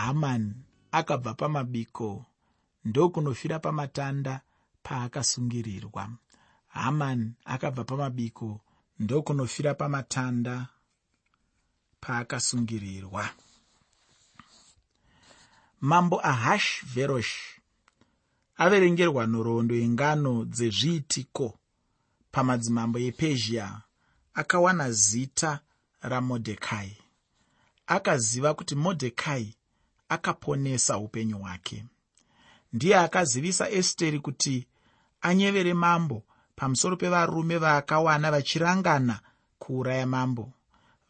hamani akabva pamabiko ndokunofira pamatanda paakasungirirwa. Hamani akabva pamabiko ndokunofira pamatanda paakasungirirwa. Mambo ahash verosh averengerwa nhoroondo yengano dzezviitiko pamadzimambo epezhia akawana zita ramodhekai. Akaziva kuti modhekai akaponesa upenyu hwake. Ndiye akazivisa esteri kuti anyevere mambo pamusoro pevarume vaakawana vachirangana kuuraya mambo.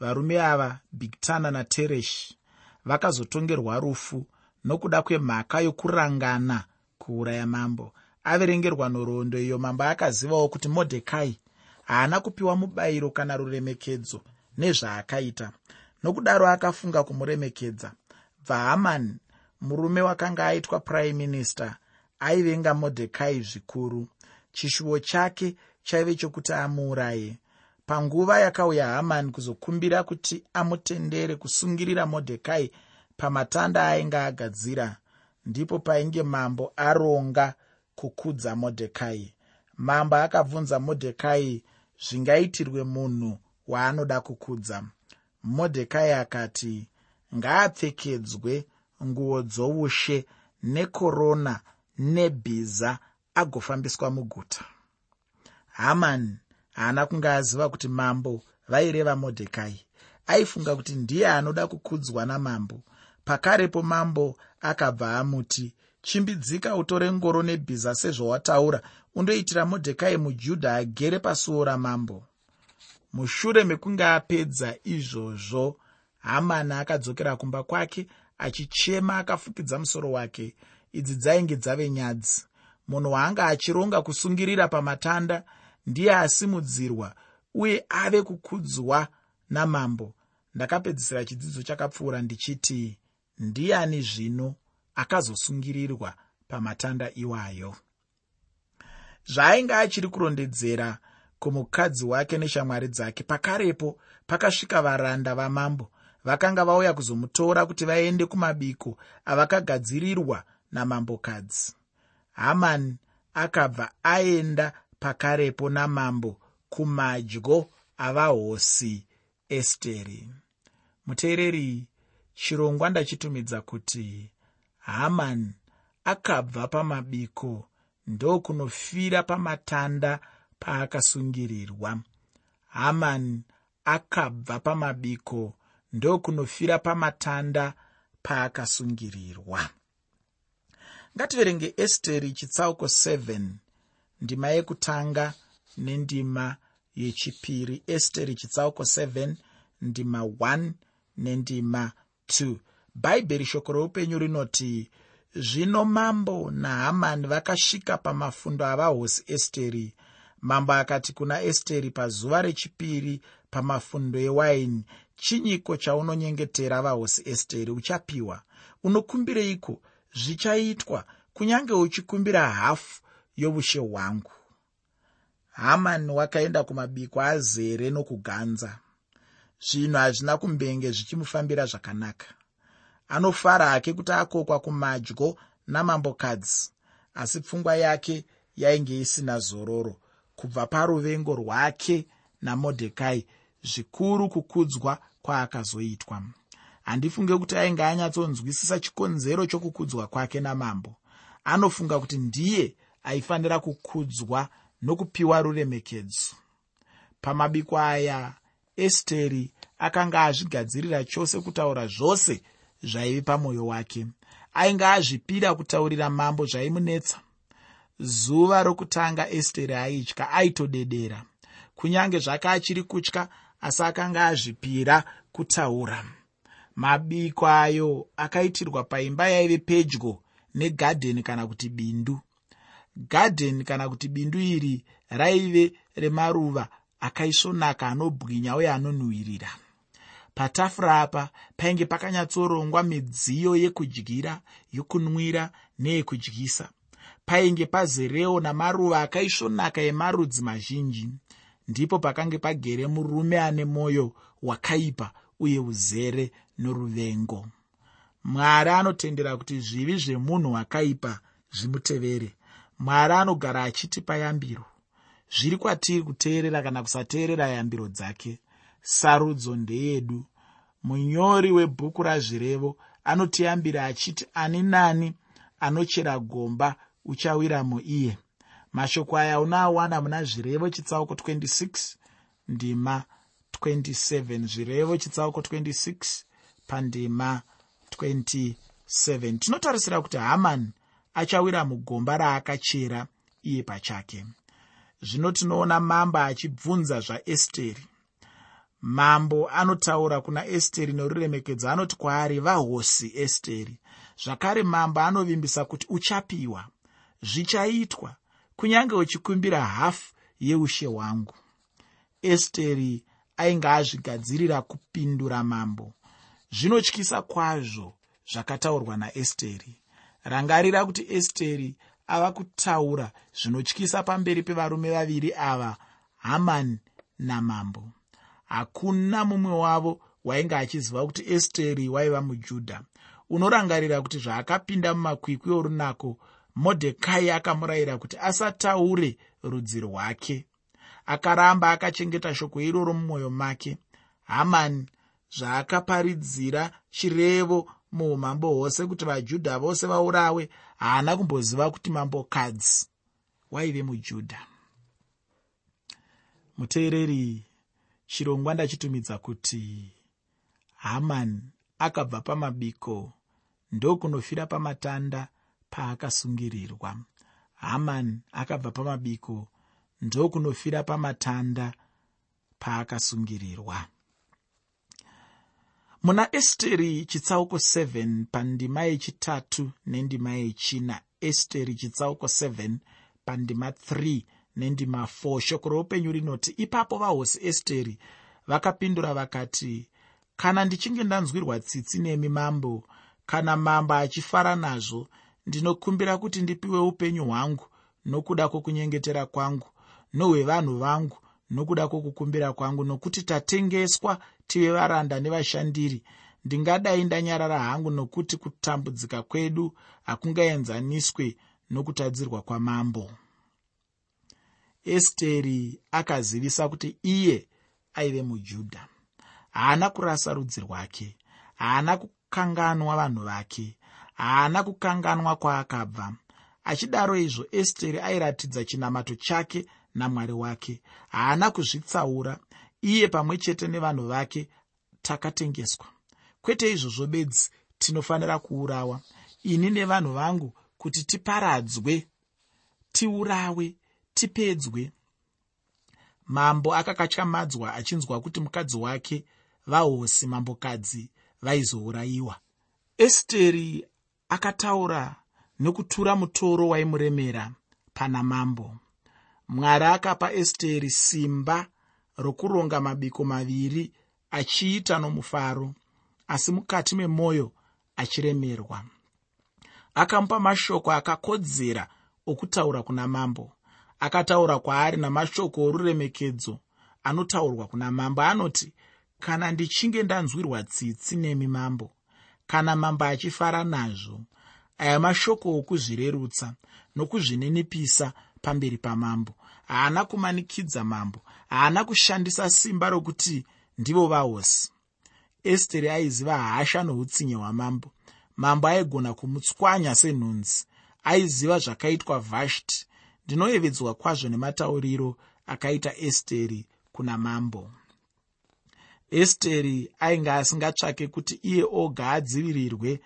Varume ava bigtana natereshi vakazotongerwa rufu nokuda kwemhaka yokurangana kuuraya mambo. Averengerwa nhoroondo iyo mambo akazivawo kuti modhekai haana kupiwa mubayiro kana ruremekedzo nezvaakaita nokudaro akafunga kumuremekedza bvahamani murume wakanga aitwa prime minister aivenga modhekai zvikuru. Chishuvo chake chaive chokuti amuuraye. Panguva yakauya hamani kuzokumbira kuti amutendere kusungirira modhekai pamatanda ainge agadzira ndipo painge mambo aronga kukudza modhekai. Mambo akabvunza modhekai zvingaitirwe munhu waanoda kukudza? Modhekai akati ngaapfekedzwe nguo dzoushe nekorona nebhiza agofambiswa muguta. Hamani haana kunge aziva kuti mambo vaireva modhekai. Aifunga kuti ndiye anoda kukudzwa namambo. Pakarepo mambo akabva amuti chimbidzika utore ngoro nebhiza sezvawataura undoitira modhekai mujudha agere pasuo ramambo. Mushure mekunge apedza izvozvo hamani akadzokera kumba kwake achichema akafukidza musoro wake. Idzi dzainge dzave nyadzi. Munhu waanga achironga kusungirira pamatanda ndiye asimudzirwa uye ave kukudzwa namambo. Ndakapedzisira chidzidzo chakapfuura ndichiti ndiani zvino akazosungirirwa pamatanda iwayo? Zvaainge achiri kurondedzera kumukadzi wake neshamwari dzake pakarepo pakasvika varanda vamambo vakanga vauya kuzomutora kuti vaende kumabiko avakagadzirirwa namambokadzi. Hamani akabva aenda pakarepo namambo kumadyo avahosi esteri. Muteereri chirongwa ndachitumidza kuti hamani akabva pamabiko ndokunofira pamatanda paakasungirirwa. Hamani akabva pamabiko ndokunofira pamatanda paakasungirirwa. Ngativerenge esteri chitsauko 7 ndima yekutanga nendima yechipiri. Esteri chitsauko 7 ndima 1 nendima 2 bhaibheri shoko reupenyu rinoti zvino mambo nahamani vakasvika pamafundo avahosi esteri mambo akati kuna esteri pazuva rechipiri pamafundo ewaini chinyiko chaunonyengetera vahosi esteri uchapiwa. Unokumbireiko zvichaitwa kunyange uchikumbira hafu youshe hwangu. Hamani wakaenda kumabiko azere nokuganza zvinhu hazvina kumbenge zvichimufambira zvakanaka. Anofara hake kuti akokwa kumadyo namambokadzi asi pfungwa yake yainge isina zororo. Kubva paruvengo rwake namodhekai zvikuru kukudzwa kwaakazoitwa. Handifunge kuti ainge anyatsonzwisisa chikonzero chokukudzwa kwake namambo. Anofunga kuti ndiye aifanira kukudzwa nokupiwa ruremekedzo. Pamabiko aya esteri akanga azvigadzirira chose kutaura zvose zvaive pamwoyo wake. Ainge azvipira kutaurira mambo zvaimunetsa. Zuva rokutanga esteri aitya aitodedera. Kunyange zvake achiri kutya asi akanga azvipira kutaura. Mabiko ayo akaitirwa paimba yaive pedyo negadheni kana kuti bindu. Gadheni kana kuti bindu iri raive remaruva akaisvonaka anobwinya uye anonhuhwirira. Patafura apa painge pakanyatsorongwa midziyo yekudyira yokunwira neyekudyisa painge pazerewo namaruva akaisvonaka emarudzi mazhinji ndipo pakange pagere murume ane mwoyo wakaipa uye uzere noruvengo. Mwari anotendera kuti zvivi zvemunhu hwakaipa zvimutevere. Mwari anogara achitipa yambiro zviri kwatiri kuteerera kana kusateerera yambiro dzake. Sarudzo ndeyedu. Munyori webhuku razvirevo anotiyambira achiti ani nani anochera gomba uchawira muiye mashoko aya unoawana muna zvirevo chitsauko 26 ndima 27 zvirevo chitsauko 26 pandima 27 tinotarisira kuti hamani achawira mugomba raakachera iye pachake. Zvino tinoona mambo achibvunza zvaesteri mambo anotaura kuna esteri noruremekedzo anoti kwaari vahosi esteri zvakare mambo anovimbisa kuti uchapiwa. Zvichaitwa kunyange uchikumbira hafu yeushe hwangu. Esteri ainge azvigadzirira kupindura mambo. Zvinotyisa kwazvo zvakataurwa naesteri. Rangarira kuti esteri ava kutaura zvinotyisa pamberi pevarume vaviri ava hamani namambo. Hakuna mumwe wavo wainge achiziva kuti esteri waiva mujudha. Unorangarira kuti zvaakapinda mumakwikwi orunako modhekai akamurayira kuti asataure rudzi rwake. Akaramba akachengeta shoko iroro mumwoyo make. Hamani zvaakaparidzira chirevo muumambo hwose kuti vajudha vose vaurawe haana kumboziva kuti mambokadzi waive mujudha. Muteereri chirongwa ndachitumidza kuti hamani akabva pamabiko ndokunofira pamatanda paakasungirirwa. Hamani akabva pamabiko ndokunofira pamatanda paakasungirirwa. Pa muna esteri chitsauko 7 pandima yechitatu nendima yechina. Esteri chitsauko 7 pandima 3 nendima 4 shoko roupenyu rinoti ipapo vahosi esteri vakapindura vakati kana ndichinge ndanzwirwa tsitsi nemi mambo kana mambo achifara nazvo ndinokumbira kuti ndipiwe upenyu hwangu nokuda kwokunyengetera kwangu nohwevanhu vangu nokuda kwokukumbira kwangu nokuti tatengeswa tive varanda nevashandiri. Ndingadai ndanyarara hangu nokuti kutambudzika kwedu hakungaenzaniswe nokutadzirwa kwamambo. Esteri akazivisa kuti iye aive mujudha. Haana kurasa rudzi rwake haana kukanganwa vanhu vake haana kukanganwa kwaakabva. Achidaro izvo esteri airatidza chinamato chake namwari wake. Haana kuzvitsaura iye pamwe chete nevanhu vake takatengeswa. Kwete izvozvo bedzi tinofanira kuurawa. Ini nevanhu vangu kuti tiparadzwe tiurawe tipedzwe. Mambo akakatyamadzwa achinzwa kuti mukadzi wake vahosi mambokadzi vaizourayiwa. Esteri akataura nekutura mutoro waimuremera pana mambo. Mwari akapa esteri simba rokuronga mabiko maviri achiita nomufaro asi mukati memwoyo achiremerwa. Akamupa mashoko akakodzera okutaura kuna mambo. Akataura kwaari namashoko oruremekedzo anotaurwa kuna mambo anoti kana ndichinge ndanzwirwa tsitsi nemi mambo kana mambo achifara nazvo aya mashoko okuzvirerutsa nokuzvininipisa pamberi pamambo. Haana kumanikidza mambo haana kushandisa simba rokuti ndivo vahosi. Esteri aiziva hasha noutsinye hwamambo. Mambo aigona kumutswanya senhunzi aiziva zvakaitwa vhashti ndinoyevedzwa kwazvo nematauriro akaita esteri kuna mambo esteri ainge asingatsvake kuti iye oga adzivirirwe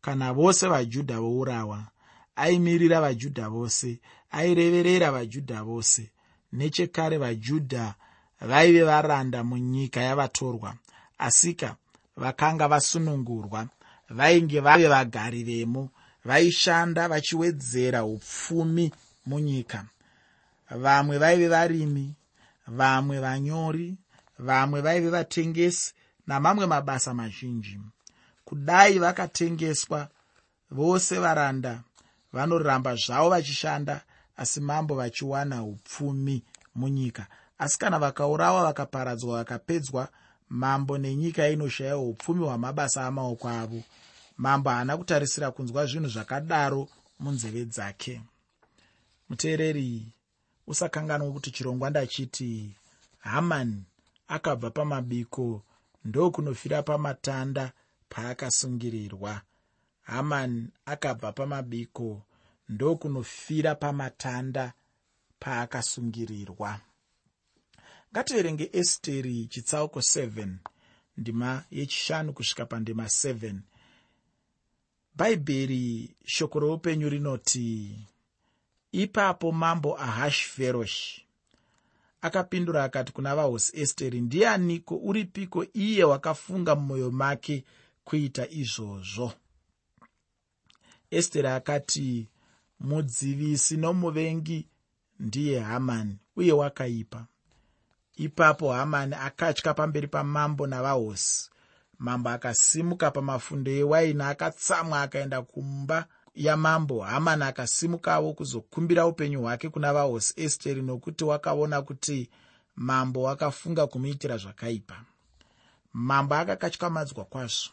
kana vose vajudha vourawa aimirira vajudha vose aireverera vajudha vose. Nechekare vajudha vaive varanda munyika yavatorwa asika vakanga vasunungurwa vainge vave vagari vemo vaishanda vachiwedzera upfumi munyika. Vamwe vaive varimi vamwe vanyori vamwe vaive vatengesi namamwe mabasa mazhinji. Kudai vakatengeswa vose varanda vanoramba zvavo vachishanda asi mambo vachiwana upfumi munyika. Asi kana vakaurawa vakaparadzwa vakapedzwa mambo nenyika inoshayiwa upfumi hwamabasa amaoko avo. Mambo haana kutarisira kunzwa zvinhu zvakadaro munzeve dzake. Muteereri usakanganwa kuti chirongwa ndachiti hamani akabva pamabiko ndokunofira pamatanda paakasungirirwa. Hamani akabva pamabiko ndokunofira pamatanda paakasungirirwa. Ngativerenge esteri chitsauko 7 ndima yechishanu kusvika pandima 7 bhaibheri shoko roupenyu rinoti ipapo mambo ahashferoshi akapindura akati kuna vahosi esteri ndianiko uripiko iye wakafunga mumwoyo make kuita izvozvo? Esteri akati mudzivisi nomuvengi ndiye hamani uye wakaipa. Ipapo hamani akatya pamberi pamambo navahosi. Mambo akasimuka pamafundo ewaini akatsamwa akaenda kumba yamambo hamani akasimukavo kuzokumbira upenyu hwake kuna vahosi esteri nokuti wakaona kuti mambo wakafunga kumuitira zvakaipa. Mambo akakatyamadzwa kwazvo.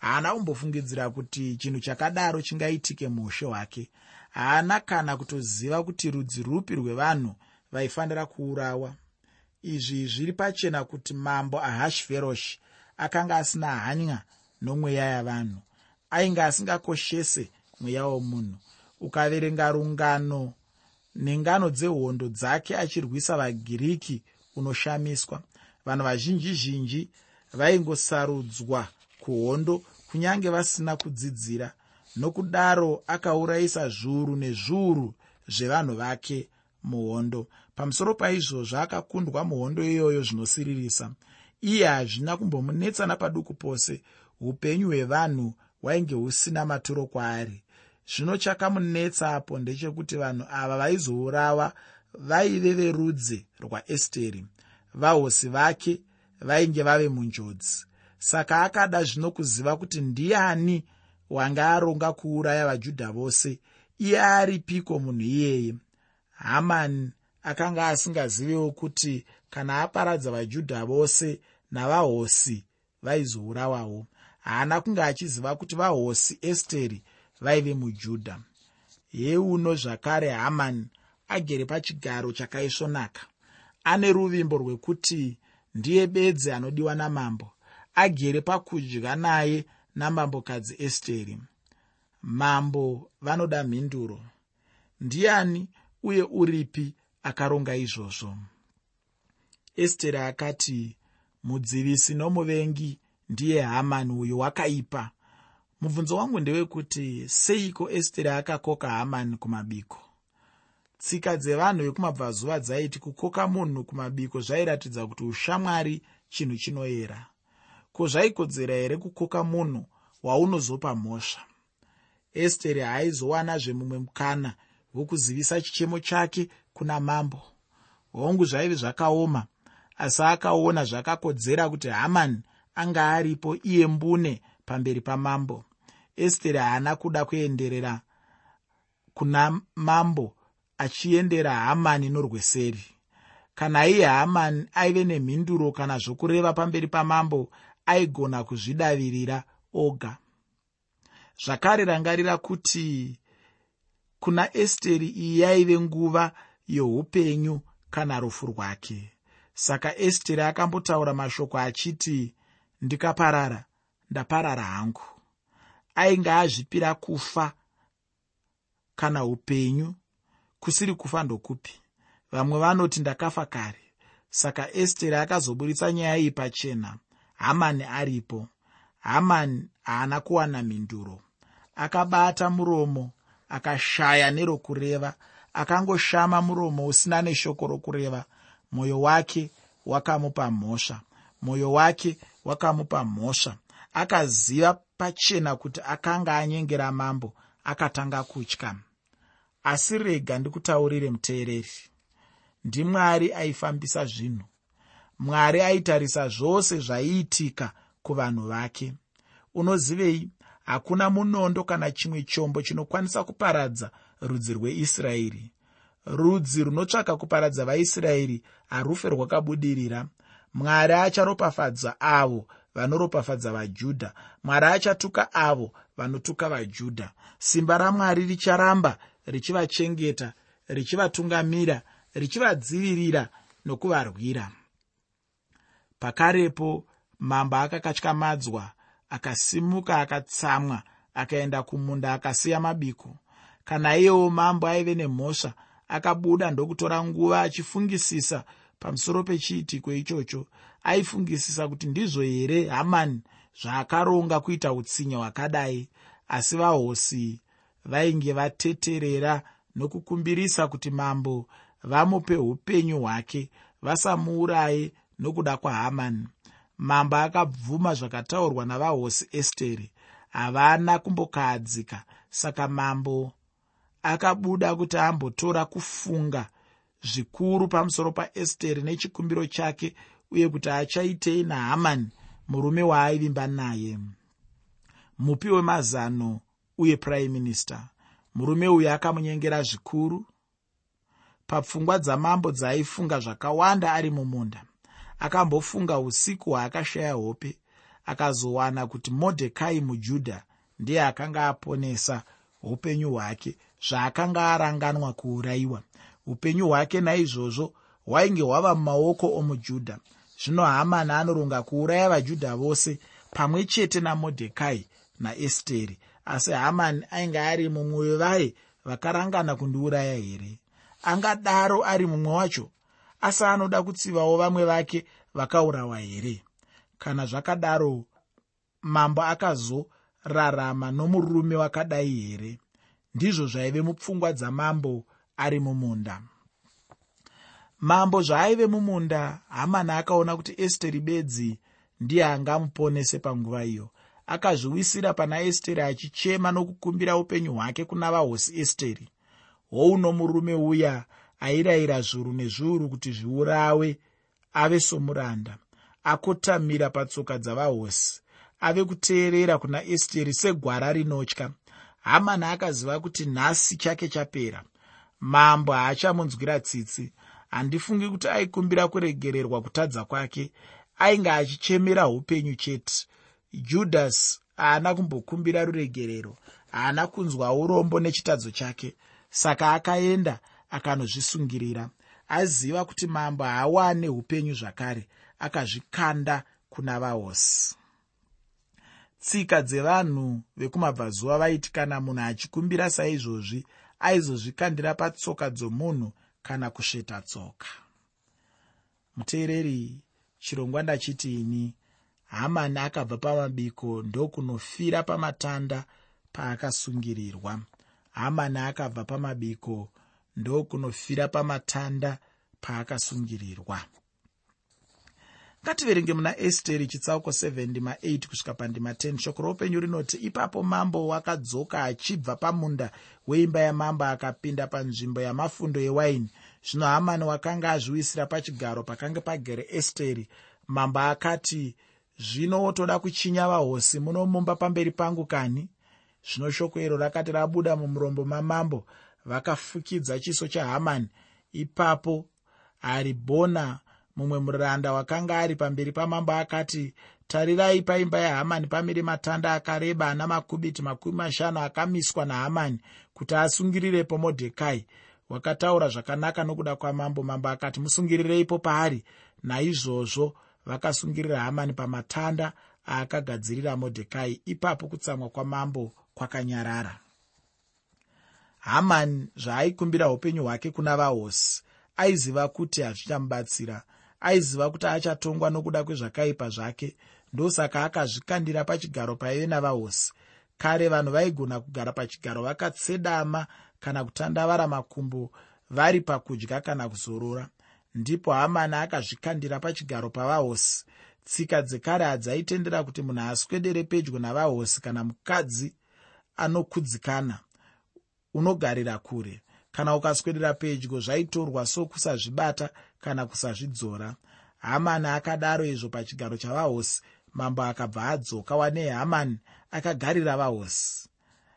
Haana kumbofungidzira kuti chinhu chakadaro chingaitike muushe hwake. Haana kana kutoziva kuti rudzi rupi rwevanhu vaifanira kuurawa. Izvi zviri pachena kuti mambo ahashveroshi akanga asina hanya nomweya yavanhu ainge asingakoshese mweya womunhu ukaverenga rungano nengano dzehondo dzake achirwisa vagiriki unoshamiswa vanhu vazhinji zhinji vaingosarudzwa kuhondo kunyange vasina kudzidzira nokudaro akaurayisa zviuru nezviuru zvevanhu vake muhondo. Pamusoro paizvozvo akakundwa muhondo iyoyo zvinosiririsa. Iye hazvina kumbomunetsa napaduku pose upenyu hwevanhu hwainge husina maturo kwaari zvino chakamunetsa apo ndechekuti vanhu ava vaizourawa vaive verudzi rwaesteri. Vahosi vake vainge vave munjodzi. Saka akada zvino kuziva kuti ndiani wanga aronga kuuraya vajudha vose. Iye aripiko munhu iyeye? Hamani akanga asingaziviwo kuti kana aparadza vajudha vose navahosi vaizourawawo. Haana kunge achiziva kuti vahosi esteri vaive mujudha. Yeuno zvakare hamani agere pachigaro chakaisvonaka. Ane ruvimbo rwekuti ndiye bedzi anodiwa namambo. Agere pakudya naye namambokadzi esteri. Mambo vanoda mhinduro. Ndiani uye uripi akaronga izvozvo? Esteri akati mudzivisi nomuvengi ndiye hamani uyo wakaipa mubvunzo wangu ndewekuti seiko esteri akakoka hamani kumabiko? Tsika dzevanhu vekumabvazuva dzaiti kukoka munhu kumabiko zvairatidza kuti ushamwari chinhu chinoyera. Ko zvaikodzera here kukoka munhu waunozopa mhosva? Esteri haaizowanazve mumwe mukana wokuzivisa chichemo chake kuna mambo. Hongu zvaive zvakaoma asi akaona zvakakodzera kuti hamani anga aripo iye mbune pamberi pamambo esteri haana kuda kuenderera kuna mambo achiendera hamani norweseri. Kana iye hamani aive nemhinduro kana zvokureva pamberi pamambo aigona kuzvidavirira oga. Zvakare rangarira kuti kuna esteri iyi yaive nguva youpenyu kana rufu rwake. Saka esteri akambotaura mashoko achiti ndikaparara ndaparara hangu ainge azvipira kufa kana upenyu kusiri kufa ndokupi. Vamwe vanoti ndakafa kare. Saka esteri akazoburitsa nyaya iyi pachena. Hamani aripo. Hamani haana kuwana mhinduro. Akabata muromo akashaya nerokureva. Akangoshama muromo usina neshoko rokureva. Mwoyo wake wakamupa mhosva. Mwoyo wake wakamupa mhosva. Akaziva pachena kuti akanga anyengera mambo akatanga kutya. Asi rega ndikutaurire muteereri. Ndimwari aifambisa zvinhu. Mwari aitarisa zvose zvaiitika kuvanhu vake. Unozivei? Hakuna munondo kana chimwe chombo chinokwanisa kuparadza rudzi rweisraeri. Rudzi runotsvaka kuparadza vaisraeri harufe rwakabudirira mwari acharopafadza avo vanoropafadza vajudha. Mwari achatuka avo vanotuka vajudha. Simba ramwari richaramba richivachengeta richivatungamira richivadzivirira nokuvarwira. Pakarepo mambo akakatyamadzwa akasimuka akatsamwa akaenda kumunda akasiya mabiko. Kana iyewo mambo aive nemhosva akabuda ndokutora nguva achifungisisa pamusoro pechiitiko ichocho aifungisisa kuti ndizvo here hamani zvaakaronga kuita utsinye hwakadai. Asi vahosi vainge vateterera nokukumbirisa kuti mambo vamupe upenyu hwake vasamuuraye nokuda kwahamani mambo akabvuma zvakataurwa navahosi esteri havana kumbokahadzika. Saka mambo akabuda kuti ambotora kufunga zvikuru pamusoro paesteri nechikumbiro chake uye kuti achaitei nahamani murume waaivimba naye. Mupi wemazano uye prime minister. Murume uyu akamunyengera zvikuru. Papfungwa dzamambo dzaaifunga zvakawanda ari mumunda. Akambofunga usiku hwaakashaya hope akazowana kuti modhekai mujudha ndiye akanga aponesa upenyu hwake zvaakanga aranganwa kuurayiwa upenyu hwake naizvozvo hwainge hwava mumaoko omujudha. Zvino hamani anoronga kuuraya vajudha vose pamwe chete namodhekai naesteri asi hamani ainge ari mumwe wevaye vakarangana kundiuraya here? Angadaro ari mumwe wacho asi anoda kutsivawo vamwe vake vakaurawa here? Kana zvakadaro mambo akazorarama nomurume wakadai here? Ndizvo zvaive mupfungwa dzamambo ari mumunda. Mambo zvaaive mumunda hamani akaona kuti esteri bedzi ndiye angamuponese panguva iyo. Akazviwisira pana esteri achichema nokukumbira upenyu hwake kuna vahosi esteri houno murume uya airayira zviuru nezviuru kuti zviurawe ave somuranda. Akotamira patsoka dzavahosi ave kuteerera kuna esteri segwara rinotya. Hamani akaziva kuti nhasi chake chapera mambo haachamunzwira tsitsi. Handifungi kuti aikumbira kuregererwa kutadza kwake ainge achichemera upenyu chete. Judhasi haana kumbokumbira ruregerero haana kunzwa urombo nechitadzo chake saka akaenda akanozvisungirira. Aziva kuti mambo haawane upenyu zvakare akazvikanda kuna vahosi. Tsika dzevanhu vekumabvazuva vaiti kana munhu achikumbira saizvozvi aizozvikandira patsoka dzomunhu kana kusveta tsoka. Muteereri chirongwa ndachitiini hamani akabva pamabiko ndokunofira pamatanda paakasungirirwa. Hamani akabva pamabiko ndokunofira pamatanda paakasungirirwa ngativerenge muna esteri chitsauko 7 ndima 8 kusvika pandima 10 shoko roupenyu rinoti ipapo mambo wakadzoka achibva pamunda weimba yamambo akapinda panzvimbo yamafundo ewaini. Zvino hamani wakanga azviwisira pachigaro pakanga pagere esteri mambo akati zvino wotoda kuchinya vahosi munomumba pamberi pangu kani? Zvino shoko iro rakati rabuda mumurombo mamambo vakafukidza chiso chahamani ipapo haribhona mumwe muranda wakanga ari pamberi pamambo akati tarirai paimba yahamani pamire matanda akareba ana makubiti makumi mashanu akamiswa nahamani kuti asungirirepo modhekai. Wakataura zvakanaka nokuda kwamambo mambo akati musungirireipo paari? Naizvozvo vakasungirira hamani pamatanda aakagadzirira modhekai. Ipapo kutsamwa kwamambo kwakanyarara. Hamani zvaaikumbira upenyu hwake kuna vahosi. Aiziva kuti hazvichamubatsira aiziva kuti achatongwa nokuda kwezvakaipa zvake ndosaka akazvikandira pachigaro paive navahosi. Kare vanhu vaigona kugara pachigaro vakatsedama kana kutandavara makumbo vari pakudya kana kuzorora. Ndipo hamani akazvikandira pachigaro pavahosi. Tsika dzekare hadzaitendera kuti munhu aswedere pedyo navahosi kana mukadzi anokudzikana unogarira kure. Kana ukaswedera pedyo zvaitorwa sokusazvibata kana kusazvidzora. Hamani akadaro izvo pachigaro chavahosi. Mambo akabva adzoka wanei hamani akagarira vahosi.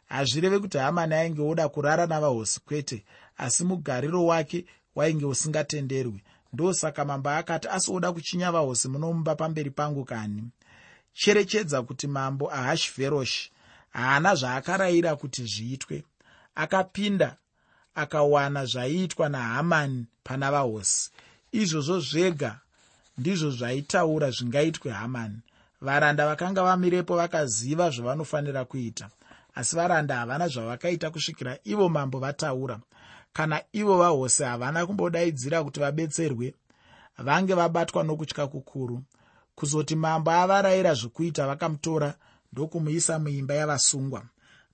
Hazvireve kuti hamani ainge oda kurara navahosi kwete asi mugariro wake wainge usingatenderwi. Ndosaka mambo akati asioda kuchinya vahosi munomumba pamberi pangu kani? Cherechedza kuti mambo ahashveroshi haana zvaakarayira kuti zviitwe. Akapinda akawana zvaiitwa nahamani pana vahosi izvozvo zvega ndizvo zvaitaura zvingaitwe hamani varanda vakanga vamirepo vakaziva zvavanofanira kuita asi varanda havana zvavakaita kusvikira ivo mambo vataura. Kana ivo vahosi havana kumbodaidzira kuti vabetserwe vange vabatwa nokutya kukuru. Kuzoti mambo avarayira zvokuita vakamutora ndokumuisa muimba yavasungwa.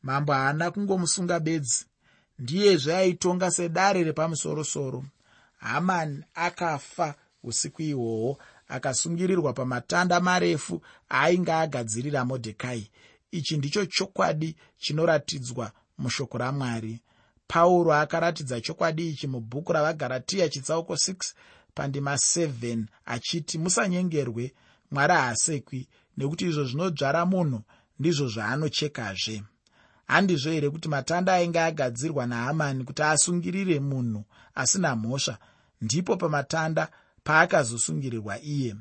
Mambo haana kungomusunga bedzi. Ndiyezve aitonga sedare repamusorosoro hamani akafa usiku ihwohwo akasungirirwa pamatanda marefu aainge agadzirira modhekai. Ichi ndicho chokwadi chinoratidzwa mushoko ramwari. Pauro akaratidza chokwadi ichi mubhuku ravagaratiya chitsauko 6 pandima 7 achiti musanyengerwe mwari haasekwi nekuti izvo zvinodzvara munhu ndizvo zvaanochekazve handizvo here kuti matanda ainge agadzirwa nahamani kuti asungirire munhu asina mhosva? Ndipo pamatanda paakazosungirirwa iye.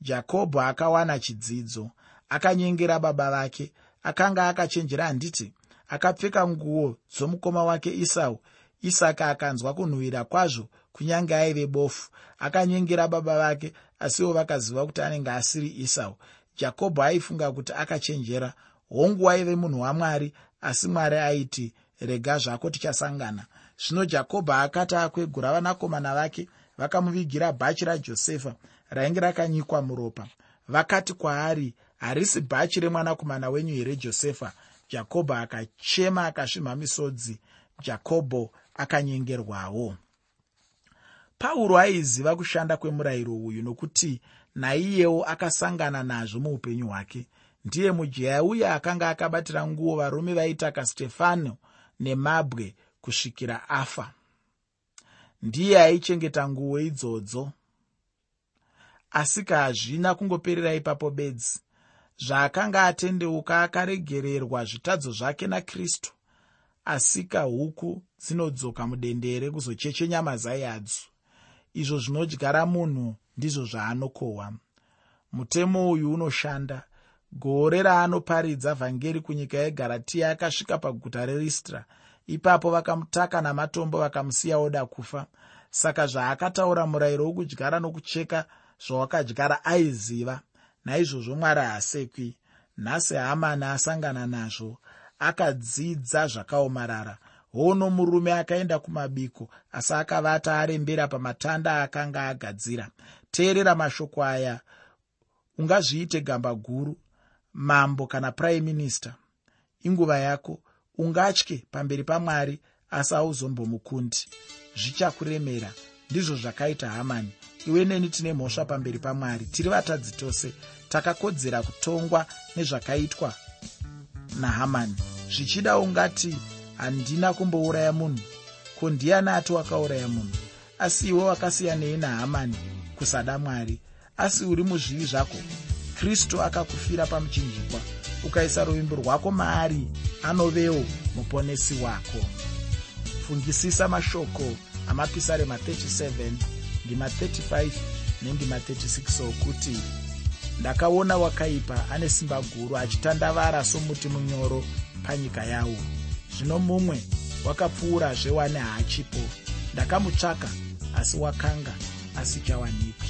Jakobho akawana chidzidzo akanyengera baba vake akanga akachenjera handiti akapfeka nguo dzomukoma wake isau isaka akanzwa kunhuhwira kwazvo kunyange aive bofu. Akanyengera baba vake asiwo vakaziva kuti anenge asiri isau jakobho aifunga kuti akachenjera. Hongu waive munhu wamwari asi mwari aiti rega zvako tichasangana. Zvino jakobho akati akwegura vanakomana vake vakamuvigira bhachi rajosefa rainge rakanyikwa muropa. Vakati kwaari harisi bhachi remwanakomana wenyu here josefa? Jakobho akachema akasvimha misodzi. Jakobho akanyengerwawo. Pauro aiziva kushanda kwemurayiro uyu nokuti naiyewo akasangana nazvo muupenyu hwake ndiye mujaya uye akanga akabatira nguo varume vaitaka stefano nemabwe kusvikira afa. Ndiye aichengeta nguo idzodzo. Asika hazvina kungoperera ipapo bedzi. Zvaakanga atendeuka akaregererwa zvitadzo zvake nakristu. Asika huku dzinodzoka mudendere kuzocheche nyama zai hadzo izvo zvinodyara munhu ndizvo zvaanokohwa. Mutemo uyu unoshanda gore raanoparidza vhangeri kunyika yegaratiya akasvika paguta reristra. Ipapo vakamutaka namatombo vakamusiya oda kufa. Saka zvaakataura murayiro wokudyara nokucheka zvawakadyara aiziva. Naizvozvo mwari haasekwi. Nhasi hamani asangana nazvo akadzidza zvakaomarara. Hono murume akaenda kumabiko asi akavata arembera pamatanda akanga agadzira. Teerera mashoko aya ungazviite gamba guru mambo kana prime minister inguva yako ungatye pamberi pamwari asi auzombomukundi zvichakuremera ndizvo zvakaita hamani. Iwe neni tine mhosva pamberi pamwari tiri vatadzi tose. Takakodzera kutongwa nezvakaitwa nahamani. Zvichida ungati handina kumbouraya munhu ko ndiani ati wakauraya munhu? Asi iwe wakasiyanei nahamani kusada mwari. Asi uri muzvivi zvako kristu akakufira pamuchinjikwa ukaisa ruvimbo rwako maari anovewo muponesi wako. Fungisisa mashoko amapisarema 37 ndima 35 nendima 36 okuti ndakaona wakaipa ane simba guru achitandavara somuti munyoro panyika yawo. Zvino mumwe wakapfuurazve wane haachipo. Ndakamutsvaka asi wakanga asichawanikwa